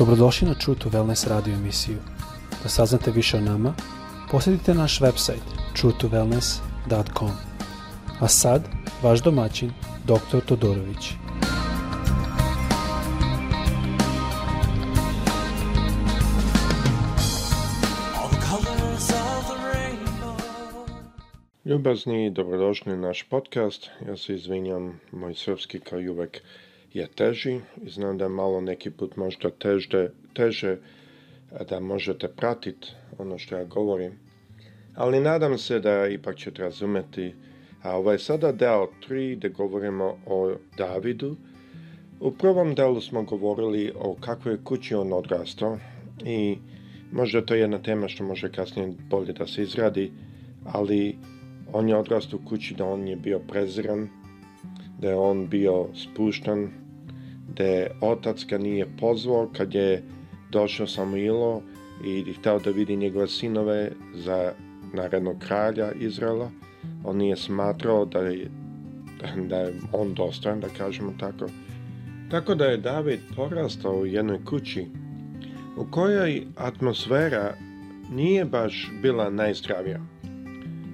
Dobrodošli na True to Wellness radio emisiju. Da saznate više o nama, posjetite naš website truetowellness.com. A sad, vaš domaćin, dr. Todorović. Ljubazni, dobrodošli na naš podcast. Ja se izvinjam, moj srpski kao i uvek je teži i znam da je malo neki put možda teže, teže da možete pratiti ono što ja govorim. Ali nadam se da ipak ćete razumeti. A ovaj sada deo 3 gde govorimo o Davidu. U prvom delu smo govorili o kakvoj kući on odrastao i možda to je jedna tema što može kasnije bolje da se izradi, ali on je odrastao u kući da on je bio preziran, da je on bio spuštan, gde otac ga nije pozvao kad je došao Samuilo i hteo da vidi njegove sinove za narednog kralja Izraela. On nije smatrao da je, da je on dostojan, da kažemo tako. Tako da je David porastao u jednoj kući u kojoj atmosfera nije baš bila najzdravija.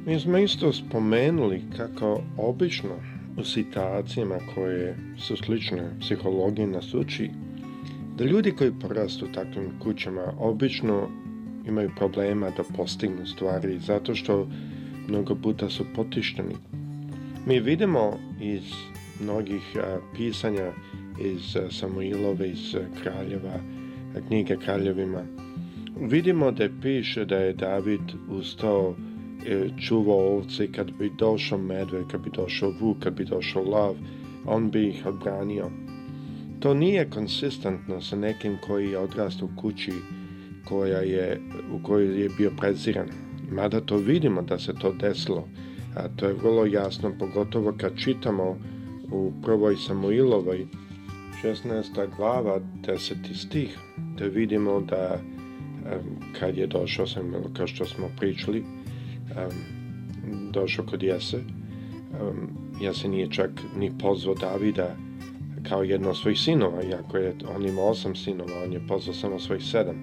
Mi smo isto spomenuli kako obično situacijama koje su slične psihologiji nas uči da ljudi koji porastu takvim kućama obično imaju problema da postignu stvari zato što mnogo puta su potišteni. Mi vidimo iz mnogih a, pisanja iz a, Samuilove, iz a, Kraljeva, knjige Kraljevima, vidimo da piše da je David ustao E, čuvao ovce i kad bi došao medved, kad bi došao vuk, kad bi došao lav, on bi ih odbranio. To nije konsistentno sa nekim koji je odrastao u kući koja je, u kojoj je bio preziran. Mada to vidimo da se to desilo, a to je vrlo jasno, pogotovo kad čitamo u prvoj Samuilovoj 16. glava 10. stih, da vidimo da kad je došao sam, kao što smo pričali, um, došao kod Jese. Um, Jese nije čak ni pozvao Davida kao jedno od svojih sinova, iako je on imao osam sinova, on je pozvao samo svojih sedam,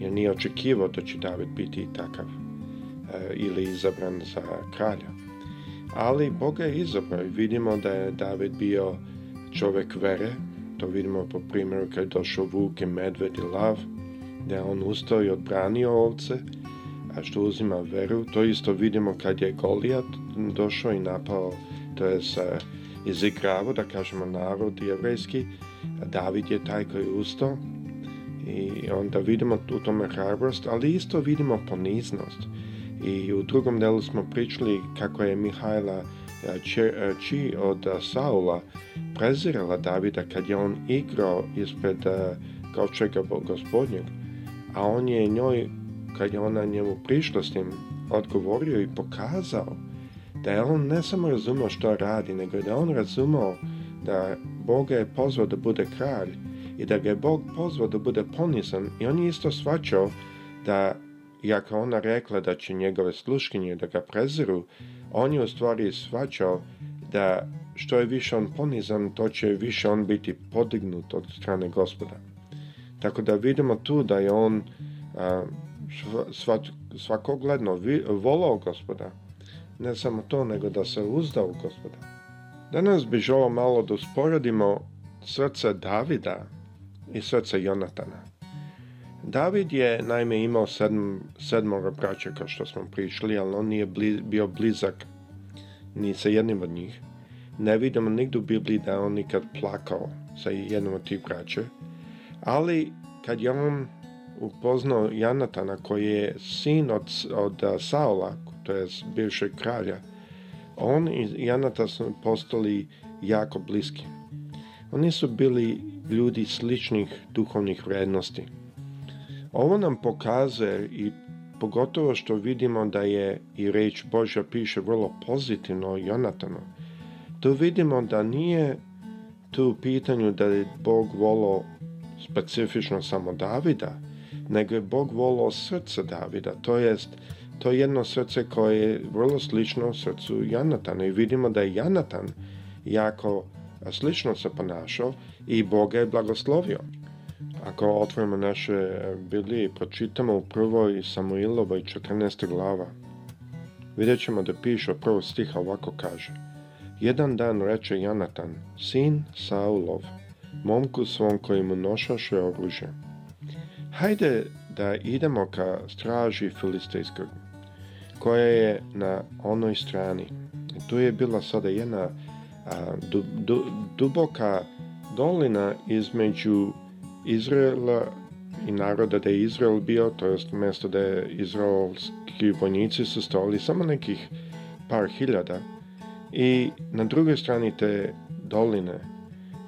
jer nije očekivao da će David biti takav e, ili izabran za kralja. Ali Boga je izabrao i vidimo da je David bio čovek vere, to vidimo po primjeru kad je došao Vuk i Medved i Lav, da je on ustao i odbranio ovce, a što uzima veru, to isto vidimo kad je Golijat došao i napao, to je sa izigravao, da kažemo, narod jevrejski, David je taj koji je ustao i onda vidimo u tome hrabrost, ali isto vidimo poniznost. I u drugom delu smo pričali kako je Mihajla e, e, Či od e, Saula prezirala Davida kad je on igrao ispred kao čega gospodnjeg, a on je njoj kad je ona njemu prišla s tim, odgovorio i pokazao da je on ne samo razumio što radi, nego da je da on razumao da Boga je pozvao da bude kralj i da ga je Bog pozvao da bude ponizan i on je isto svačao da, jako ona rekla da će njegove sluškinje da ga preziru, on je u stvari svačao da što je više on ponizan, to će više on biti podignut od strane gospoda. Tako da vidimo tu da je on a, svak, svakogledno volao gospoda. Ne samo to, nego da se uzdao u gospoda. Danas bi želo malo da usporedimo srce Davida i srce Jonatana. David je naime imao sedm, sedmora braća kao što smo prišli, ali on nije bli, bio blizak ni sa jednim od njih. Ne vidimo nigdje u Bibliji da on nikad plakao sa jednom od tih braća, ali kad je on upoznao Janatana koji je sin od, od Saola, to je bivšeg kralja. On i Janata su postali jako bliski. Oni su bili ljudi sličnih duhovnih vrednosti. Ovo nam pokazuje i pogotovo što vidimo da je i reč Božja piše vrlo pozitivno o Jonatanu. Tu vidimo da nije tu pitanju da je Bog volao specifično samo Davida, nego je Bog volao srce Davida, to jest to je jedno srce koje je vrlo slično srcu Janatana i vidimo da je Janatan jako slično se ponašao i Boga je blagoslovio. Ako otvorimo naše Biblije i pročitamo u prvoj Samuilovoj 14. glava, vidjet ćemo da piše prvo stiha ovako kaže Jedan dan reče Janatan, sin Saulov, momku svom kojemu nošaše oružje. Hajde da idemo ka straži Filistejskog, koja je na onoj strani. Tu je bila sada jedna a, du, du, duboka dolina između Izraela i naroda da je Izrael bio, to jest mesto da je izraelski vojnici su stali samo nekih par hiljada i na drugoj strani te doline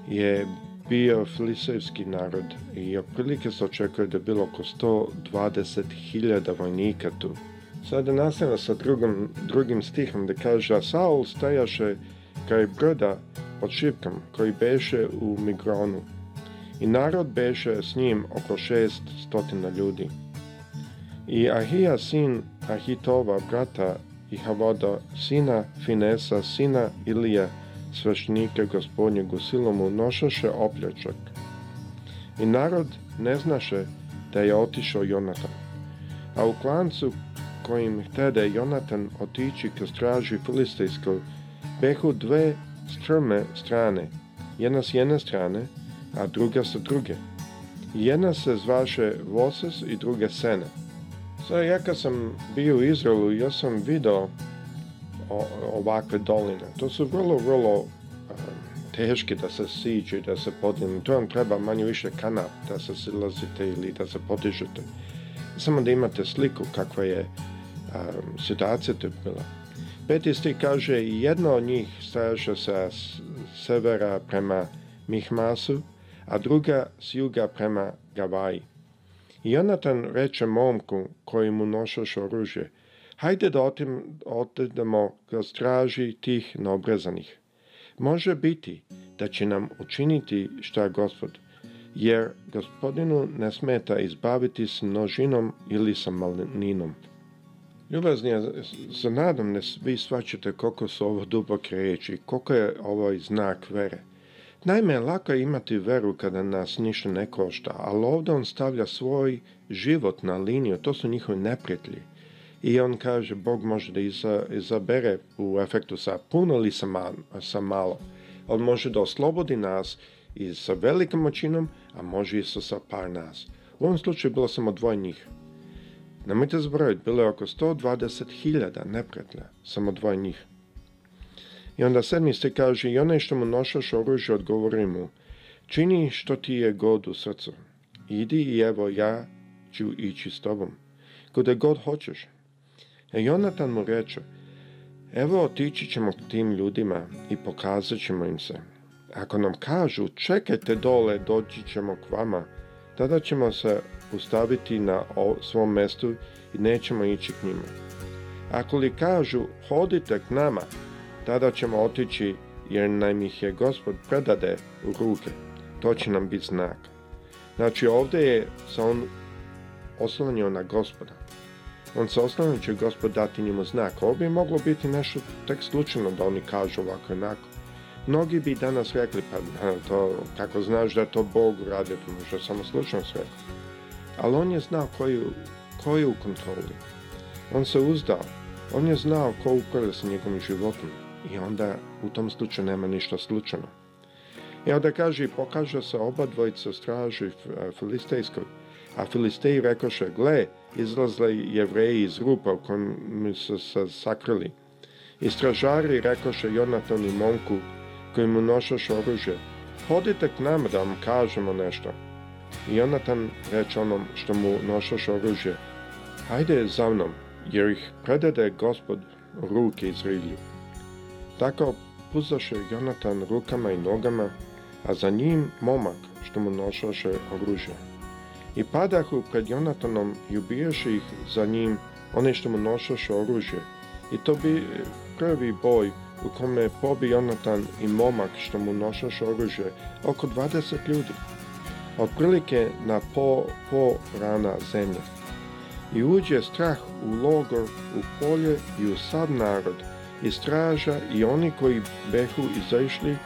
je bio filisevski narod i otprilike se očekuje da je bilo oko 120.000 vojnika tu. Sada nastavlja sa drugom, drugim stihom da kaže A Saul stajaše kraj brda pod šipkom koji beše u Migronu i narod beše s njim oko 600 ljudi. I Ahija sin Ahitova brata i Havoda sina Finesa sina Ilija svešnika gospodnjegu silom unošaše opljačak. I narod ne znaše da je otišao Jonatan. A u klancu kojim htede Jonatan otići ka straži Filistejskoj, behu dve strme strane, jedna s jedne strane, a druga sa druge. Jedna se zvaše Voses i druga Sene. Sada ja kad sam bio u Izraelu, ja sam video ovakve doline. To su vrlo, vrlo um, teške da se siđe, da se podine. To vam treba manje više kanap da se silazite ili da se podižete. Samo da imate sliku kakva je um, situacija tu bila. Petisti kaže jedna od njih stajaše sa severa prema Mihmasu, a druga s juga prema Gavaji. I Jonatan reče momku koji mu nošaš oružje – Hajde da otim, otedemo kroz traži tih neobrazanih. Može biti da će nam učiniti što je gospod, jer gospodinu ne smeta izbaviti s množinom ili sa malninom. Ljubaznija, za nadam ne vi svačete koliko su ovo duboke reči, koliko je ovo znak vere. Naime, lako je imati veru kada nas ništa ne košta, ali ovdje on stavlja svoj život na liniju, to su njihovi neprijatelji i on kaže Bog može da iza, izabere u efektu sa puno ili sa, man, sa malo. On može da oslobodi nas i sa velikom moćinom, a može i sa par nas. U ovom slučaju bilo samo dvoje njih. Nemojte zbrojiti, bilo je oko 120.000 nepretnja, samo dvoje njih. I onda sedmi ste kaže, i onaj što mu nošaš oružje, odgovori mu, čini što ti je god u srcu. Idi i evo ja ću ići s tobom. Kude god hoćeš, E, A Jonatan mu reče, evo otići ćemo k tim ljudima i pokazat ćemo im se. Ako nam kažu, čekajte dole, doći ćemo k vama, tada ćemo se ustaviti na svom mestu i nećemo ići k njima. Ako li kažu, hodite k nama, tada ćemo otići jer nam ih je gospod predade u ruke. To će nam biti znak. Znači ovde je se on oslanio na gospoda on se osnovno će gospod dati njemu znak, ovo bi moglo biti nešto tek slučajno da oni kažu ovako onako. Mnogi bi danas rekli, pa na, da, to, kako znaš da to Bog radi, to možda samo slučajno sve. Ali on je znao koju, koju u kontroli. On se uzdao, on je znao ko upravlja sa njegovim životom i onda u tom slučaju nema ništa slučajno. I onda kaže, pokaže se oba dvojica straži e, Filistejskog, a Filisteji rekoše, gle, izlazle jevreji iz rupa u kojem su se sakrili. I stražari rekoše Jonatanu i Monku, koji mu nošaš oružje, hodite k nama da vam kažemo nešto. I Jonatan reče onom što mu nošaš oružje, hajde za mnom, jer ih predade gospod ruke izrilju. Tako puzaše Jonatan rukama i nogama, a za njim momak što mu nošaše oružje. I padahu pred Jonatanom i ubijaše ih za njim one što mu nošaše oružje. I to bi e, prvi boj u kome pobi Jonatan i momak što mu nošaše oružje, oko 20 ljudi, otprilike na po, po rana zemlje. I uđe strah u logor, u polje i u sad narod, i straža i oni koji behu izašli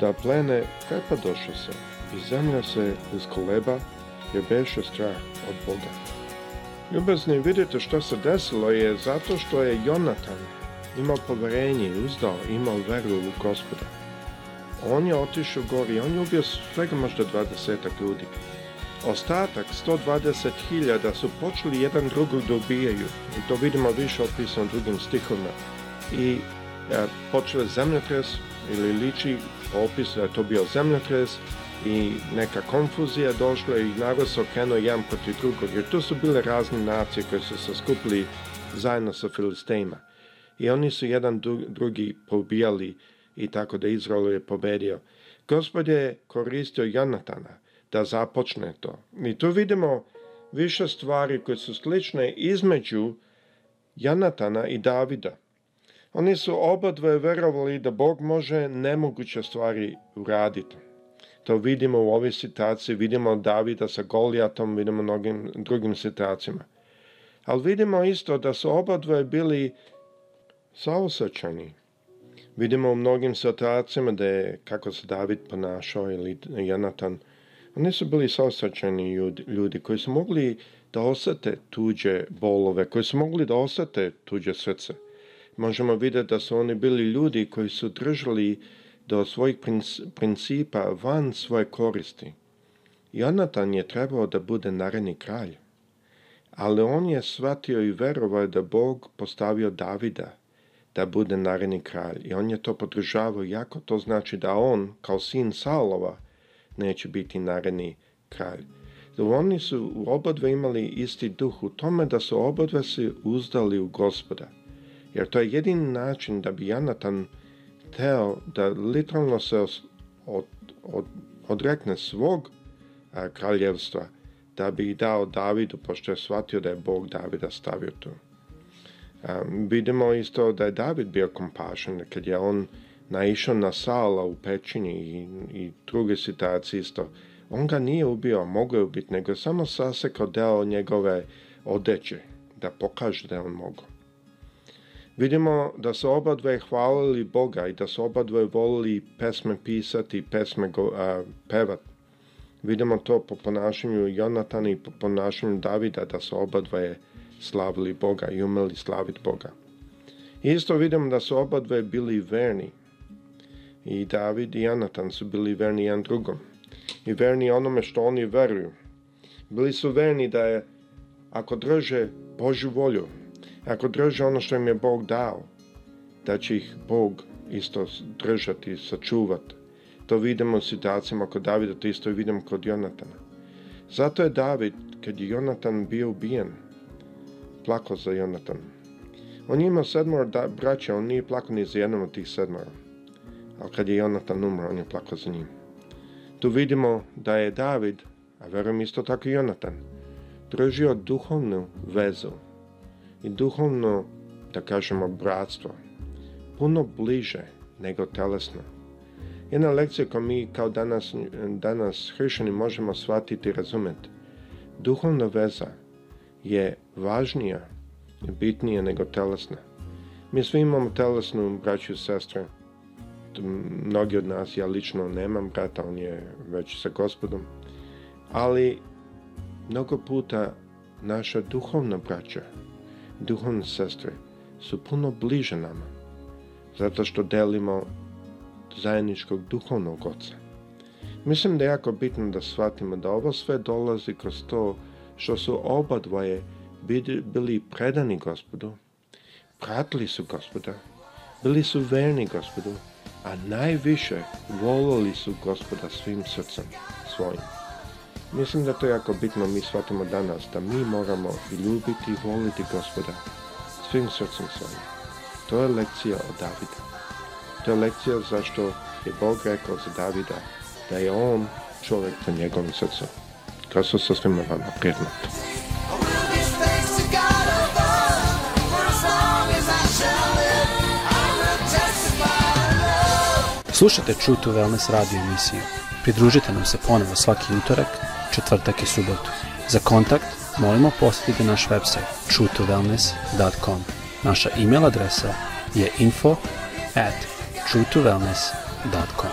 da plene prepadoše se i zemlja se uzkoleba jer beše strah od Boga. Ljubazni, vidite što se desilo je zato što je Jonatan imao poverenje i uzdao, imao veru u gospoda. On je otišao gori, on je ubio svega možda dvadesetak ljudi. Ostatak, 120.000, su počeli jedan drugog da ubijaju. I to vidimo više opisano drugim stihovima. I e, počeo je zemljotres, ili liči opis da je to bio zemljotres, i neka konfuzija došla i naglo se jedan protiv drugog, jer to su bile razne nacije koje su se skupili zajedno sa Filistejima. I oni su jedan drugi pobijali i tako da Izrael je pobedio. Gospod je koristio Jonatana da započne to. I tu vidimo više stvari koje su slične između Jonatana i Davida. Oni su oba dvoje verovali da Bog može nemoguće stvari uraditi. To vidimo u ovoj situaciji, vidimo Davida sa Golijatom, vidimo mnogim drugim situacijama. Ali vidimo isto da su oba dvoje bili saosećani. Vidimo u mnogim situacijama da je, kako se David ponašao ili Jonatan, oni su bili saosećani ljudi, ljudi koji su mogli da osete tuđe bolove, koji su mogli da osete tuđe srce. Možemo videti da su oni bili ljudi koji su držali do svojih principa van svoje koristi. Jonatan je trebao da bude naredni kralj, ali on je shvatio i verovao da Bog postavio Davida da bude naredni kralj i on je to podržavao, jako to znači da on, kao sin Salova neće biti naredni kralj. Oni su obodve imali isti duh u tome da su obodve se uzdali u gospoda, jer to je jedini način da bi Jonatan teo da literalno se od, od, odrekne svog a, e, kraljevstva, da bi dao Davidu, pošto je shvatio da je Bog Davida stavio tu. A, e, vidimo isto da je David bio kompašan, kad je on naišao na Saula u pećini i, i druge situacije isto. On ga nije ubio, mogao je ubiti, nego je samo sasekao deo njegove odeće, da pokaže da je on mogao. Vidimo da su oba dve hvalili Boga i da su oba dve volili pesme pisati pesme go, a, pevati. Vidimo to po ponašanju Jonatana i po ponašanju Davida da su oba dve slavili Boga i umeli slaviti Boga. Isto vidimo da su oba dve bili verni. I David i Jonatan su bili verni jedan drugom. I verni onome što oni veruju. Bili su verni da je ako drže Božju volju, Ako drže ono što im je Bog dao, da će ih Bog isto držati, sačuvati. To vidimo u situacijama kod Davida, to isto vidimo kod Jonatana. Zato je David, kad je Jonatan bio ubijen, plako za Jonatan. On ima sedmor da, braća, on nije plako ni za jednom od tih sedmora. Ali kad je Jonatan umro, on je plako za njim. Tu vidimo da je David, a verujem isto tako i Jonatan, držio duhovnu vezu i duhovno, da kažemo, bratstvo, puno bliže nego telesno. Jedna lekcija koju mi kao danas, danas hrišćani možemo shvatiti i razumjeti. Duhovna veza je važnija i bitnija nego telesna. Mi svi imamo telesnu braću i sestre. Mnogi od nas, ja lično nemam brata, on je već sa gospodom. Ali mnogo puta naša duhovna braća duhovne sestre su puno bliže nama, zato što delimo zajedničkog duhovnog oca. Mislim da je jako bitno da shvatimo da ovo sve dolazi kroz to što su oba dvoje bili predani gospodu, pratili su gospoda, bili su verni gospodu, a najviše volili su gospoda svim srcem svojim. Mislim da to je jako bitno mi shvatimo danas da mi moramo ljubiti i voliti gospoda svim srcem svojim. To je lekcija od Davida. To je lekcija zašto je Bog rekao za Davida da je on čovjek sa njegovim srcem. Kad su sasvim na vama prijednati. Slušajte True to Wellness radio emisiju. Pridružite nam se ponovo svaki utorak četvrtak i subotu. Za kontakt molimo posjetite naš website truetowellness.com. Naša email adresa je info at truetowellness.com.